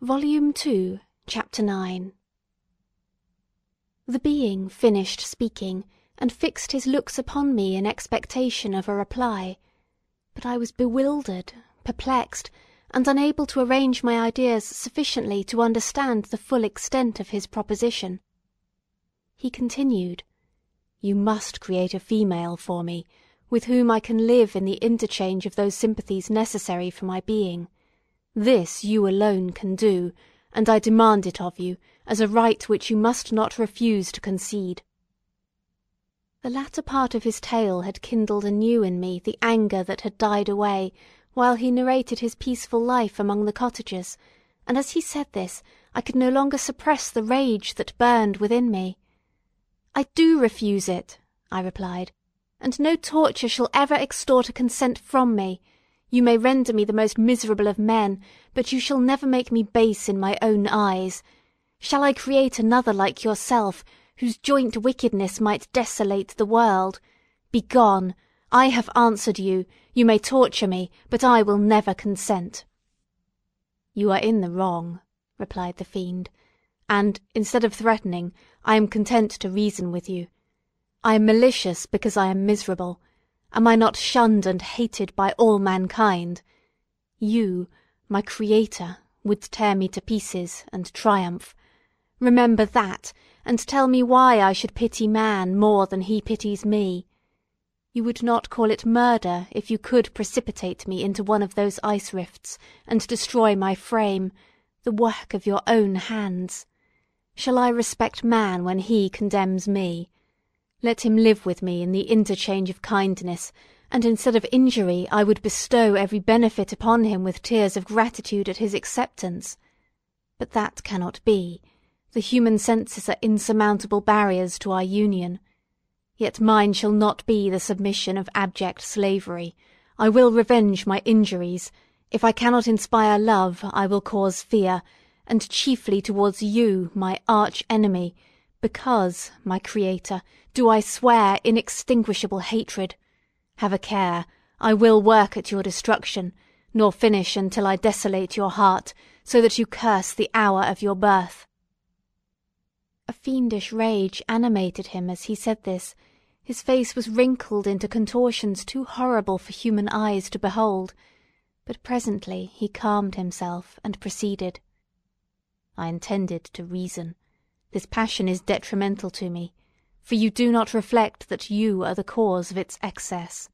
Volume Two, Chapter Nine The being finished speaking, and fixed his looks upon me in expectation of a reply; but I was bewildered, perplexed, and unable to arrange my ideas sufficiently to understand the full extent of his proposition. He continued, "You must create a female for me, with whom I can live in the interchange of those sympathies necessary for my being. This you alone can do, and I demand it of you, as a right which you must not refuse to concede." The latter part of his tale had kindled anew in me the anger that had died away while he narrated his peaceful life among the cottagers, and as he said this I could no longer suppress the rage that burned within me. "I do refuse it," I replied, "and no torture shall ever extort a consent from me. You may render me the most miserable of men, but you shall never make me base in my own eyes. Shall I create another like yourself, whose joint wickedness might desolate the world? Begone! I have answered you. You may torture me, but I will never consent." "You are in the wrong," replied the fiend, "and, instead of threatening, I am content to reason with you. I am malicious because I am miserable. Am I not shunned and hated by all mankind? You, my Creator, would tear me to pieces, and triumph. Remember that, and tell me why I should pity man more than he pities me. You would not call it murder if you could precipitate me into one of those ice rifts, and destroy my frame, the work of your own hands. Shall I respect man when he condemns me? Let him live with me in the interchange of kindness, and instead of injury I would bestow every benefit upon him with tears of gratitude at his acceptance. But that cannot be. The human senses are insurmountable barriers to our union. Yet mine shall not be the submission of abject slavery. I will revenge my injuries. If I cannot inspire love, I will cause fear, and chiefly towards you, my arch enemy, because, my Creator, do I swear inextinguishable hatred. Have a care, I will work at your destruction, nor finish until I desolate your heart, so that you curse the hour of your birth. A fiendish rage animated him as he said this. His face was wrinkled into contortions too horrible for human eyes to behold, but presently he calmed himself and proceeded. I intended to reason. This passion is detrimental to me, for you do not reflect that you are the cause of its excess.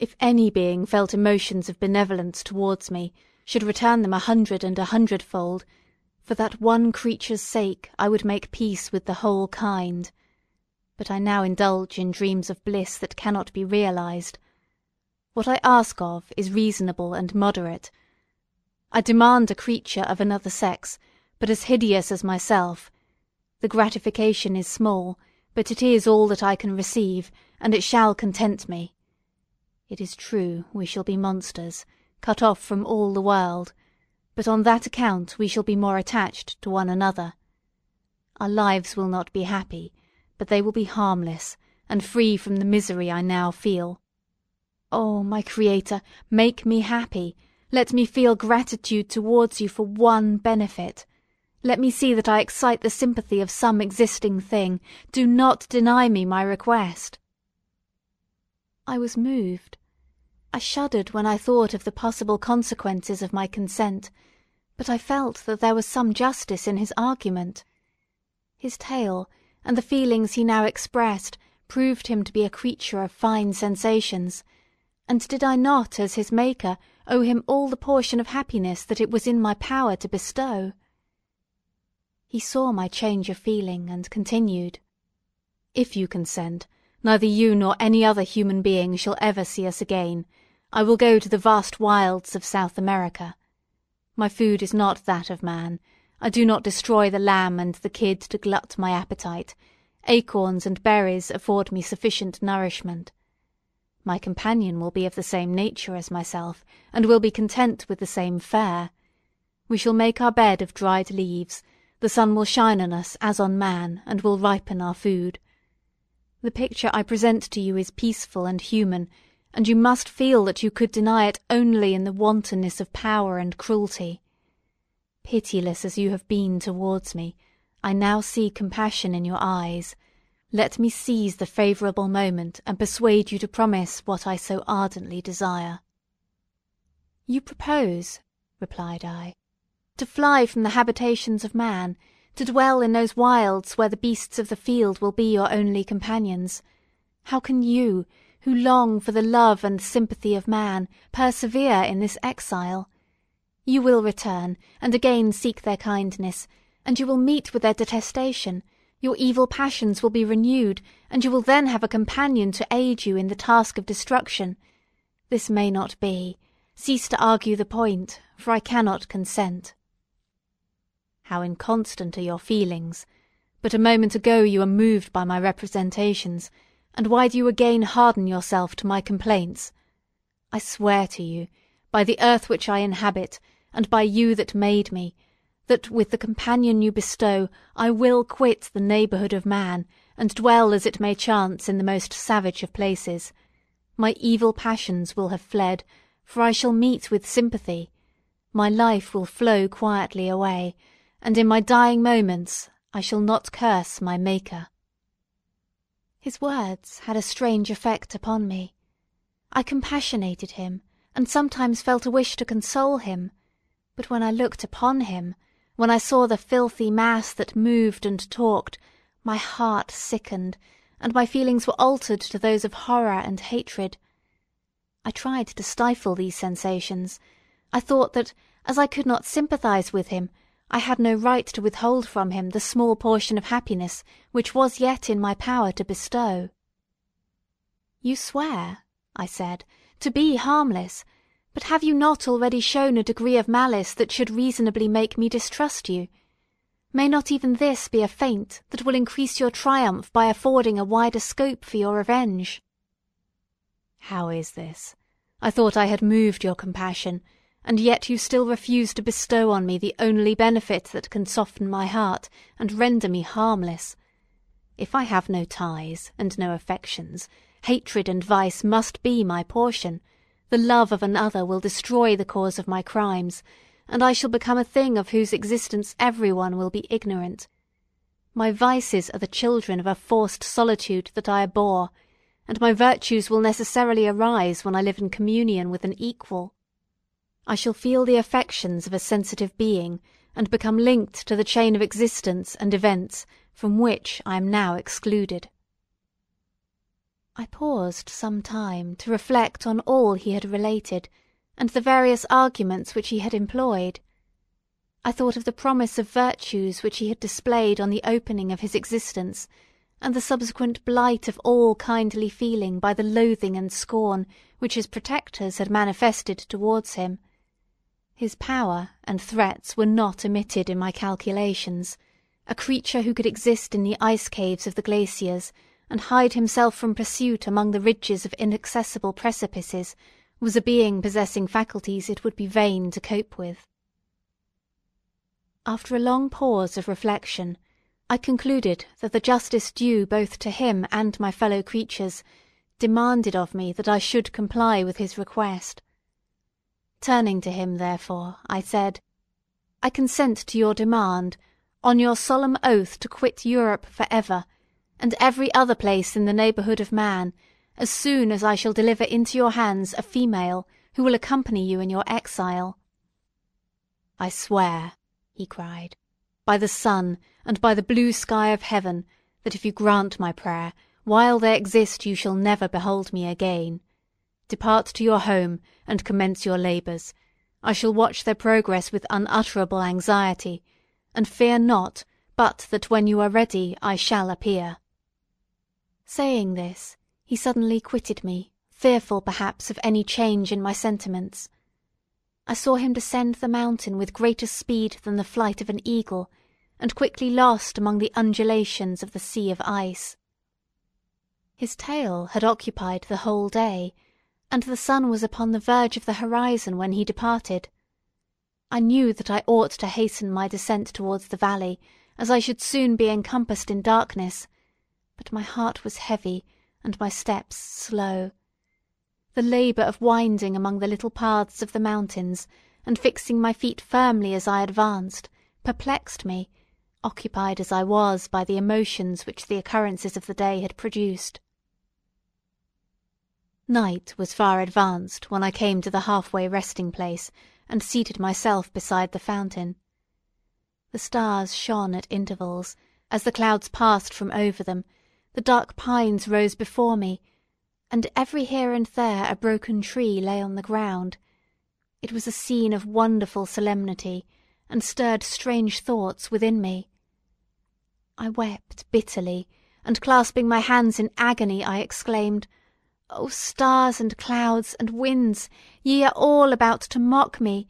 If any being felt emotions of benevolence towards me, should return them a hundred and a hundredfold, for that one creature's sake I would make peace with the whole kind. But I now indulge in dreams of bliss that cannot be realized. What I ask of is reasonable and moderate. I demand a creature of another sex but as hideous as myself. The gratification is small, but it is all that I can receive, and it shall content me. It is true we shall be monsters, cut off from all the world, but on that account we shall be more attached to one another. Our lives will not be happy, but they will be harmless, and free from the misery I now feel. Oh, my Creator, make me happy! Let me feel gratitude towards you for one benefit. Let me see that I excite the sympathy of some existing thing. Do not deny me my request. I was moved. I shuddered when I thought of the possible consequences of my consent, but I felt that there was some justice in his argument. His tale, and the feelings he now expressed, proved him to be a creature of fine sensations, and did I not, as his maker, owe him all the portion of happiness that it was in my power to bestow? He saw my change of feeling, and continued, "If you consent, neither you nor any other human being shall ever see us again. I will go to the vast wilds of South America. My food is not that of man. I do not destroy the lamb and the kid to glut my appetite. Acorns and berries afford me sufficient nourishment. My companion will be of the same nature as myself, and will be content with the same fare. We shall make our bed of dried leaves, the sun will shine on us as on man, and will ripen our food. The picture I present to you is peaceful and human, and you must feel that you could deny it only in the wantonness of power and cruelty. Pitiless as you have been towards me, I now see compassion in your eyes. Let me seize the favourable moment and persuade you to promise what I so ardently desire. You propose, replied I, to fly from the habitations of man, to dwell in those wilds where the beasts of the field will be your only companions. How can you, who long for the love and sympathy of man, persevere in this exile? You will return, and again seek their kindness, and you will meet with their detestation, your evil passions will be renewed, and you will then have a companion to aid you in the task of destruction. This may not be. Cease to argue the point, for I cannot consent. How inconstant are your feelings! But a moment ago you were moved by my representations, and why do you again harden yourself to my complaints? I swear to you, by the earth which I inhabit, and by you that made me, that with the companion you bestow I will quit the neighbourhood of man, and dwell as it may chance in the most savage of places. My evil passions will have fled, for I shall meet with sympathy. My life will flow quietly away, and in my dying moments I shall not curse my Maker. His words had a strange effect upon me. I compassionated him, and sometimes felt a wish to console him, but when I looked upon him, when I saw the filthy mass that moved and talked, my heart sickened, and my feelings were altered to those of horror and hatred. I tried to stifle these sensations. I thought that, as I could not sympathize with him, I had no right to withhold from him the small portion of happiness which was yet in my power to bestow. You swear, I said, to be harmless, but have you not already shown a degree of malice that should reasonably make me distrust you? May not even this be a feint that will increase your triumph by affording a wider scope for your revenge? How is this? I thought I had moved your compassion, and yet you still refuse to bestow on me the only benefit that can soften my heart and render me harmless. If I have no ties and no affections, hatred and vice must be my portion. The love of another will destroy the cause of my crimes, and I shall become a thing of whose existence every one will be ignorant. My vices are the children of a forced solitude that I abhor, and my virtues will necessarily arise when I live in communion with an equal. I shall feel the affections of a sensitive being, and become linked to the chain of existence and events from which I am now excluded. I paused some time to reflect on all he had related, and the various arguments which he had employed. I thought of the promise of virtues which he had displayed on the opening of his existence, and the subsequent blight of all kindly feeling by the loathing and scorn which his protectors had manifested towards him. His power and threats were not omitted in my calculations. A creature who could exist in the ice caves of the glaciers, and hide himself from pursuit among the ridges of inaccessible precipices, was a being possessing faculties it would be vain to cope with. After a long pause of reflection, I concluded that the justice due both to him and my fellow creatures demanded of me that I should comply with his request. Turning to him, therefore, I said, I consent to your demand, on your solemn oath to quit Europe for ever, and every other place in the neighbourhood of man, as soon as I shall deliver into your hands a female who will accompany you in your exile. I swear, he cried, by the sun and by the blue sky of heaven, that if you grant my prayer, while they exist you shall never behold me again. Depart to your home, and commence your labours. I shall watch their progress with unutterable anxiety, and fear not but that when you are ready I shall appear. Saying this, he suddenly quitted me, fearful perhaps of any change in my sentiments. I saw him descend the mountain with greater speed than the flight of an eagle, and quickly lost among the undulations of the sea of ice. His tale had occupied the whole day, and the sun was upon the verge of the horizon when he departed. I knew that I ought to hasten my descent towards the valley, as I should soon be encompassed in darkness, but my heart was heavy and my steps slow. The labour of winding among the little paths of the mountains, and fixing my feet firmly as I advanced, perplexed me, occupied as I was by the emotions which the occurrences of the day had produced. Night was far advanced when I came to the half-way resting place and seated myself beside the fountain. The stars shone at intervals, as the clouds passed from over them, the dark pines rose before me, and every here and there a broken tree lay on the ground. It was a scene of wonderful solemnity, and stirred strange thoughts within me. I wept bitterly, and clasping my hands in agony, I exclaimed, O stars and clouds and winds, ye are all about to mock me.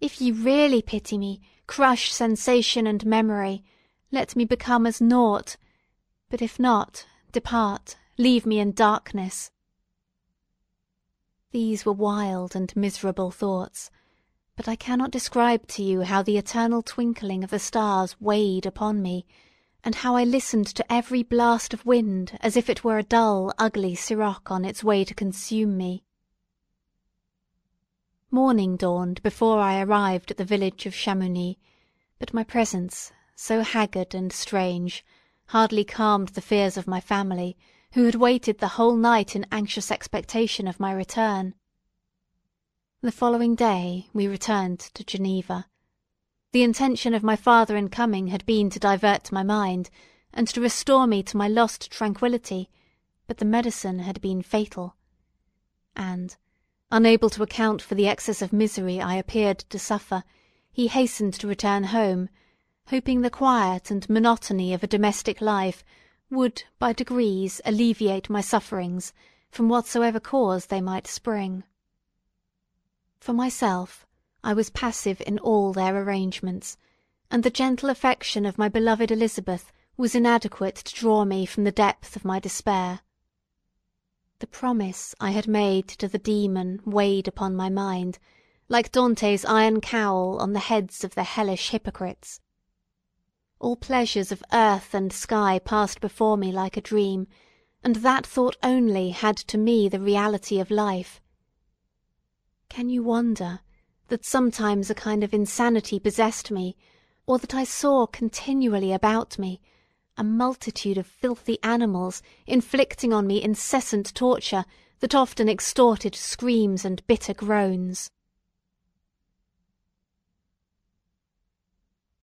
If ye really pity me, crush sensation and memory. Let me become as naught. But if not, depart, leave me in darkness. These were wild and miserable thoughts, but I cannot describe to you how the eternal twinkling of the stars weighed upon me, and how I listened to every blast of wind as if it were a dull, ugly siroc on its way to consume me. Morning dawned before I arrived at the village of Chamounix, but my presence, so haggard and strange, hardly calmed the fears of my family, who had waited the whole night in anxious expectation of my return. The following day we returned to Geneva. The intention of my father in coming had been to divert my mind, and to restore me to my lost tranquillity, but the medicine had been fatal. And, unable to account for the excess of misery I appeared to suffer, he hastened to return home, hoping the quiet and monotony of a domestic life would by degrees alleviate my sufferings from whatsoever cause they might spring. For myself, I was passive in all their arrangements, and the gentle affection of my beloved Elizabeth was inadequate to draw me from the depth of my despair. The promise I had made to the demon weighed upon my mind, like Dante's iron cowl on the heads of the hellish hypocrites. All pleasures of earth and sky passed before me like a dream, and that thought only had to me the reality of life. Can you wonder that sometimes a kind of insanity possessed me, or that I saw continually about me a multitude of filthy animals inflicting on me incessant torture that often extorted screams and bitter groans.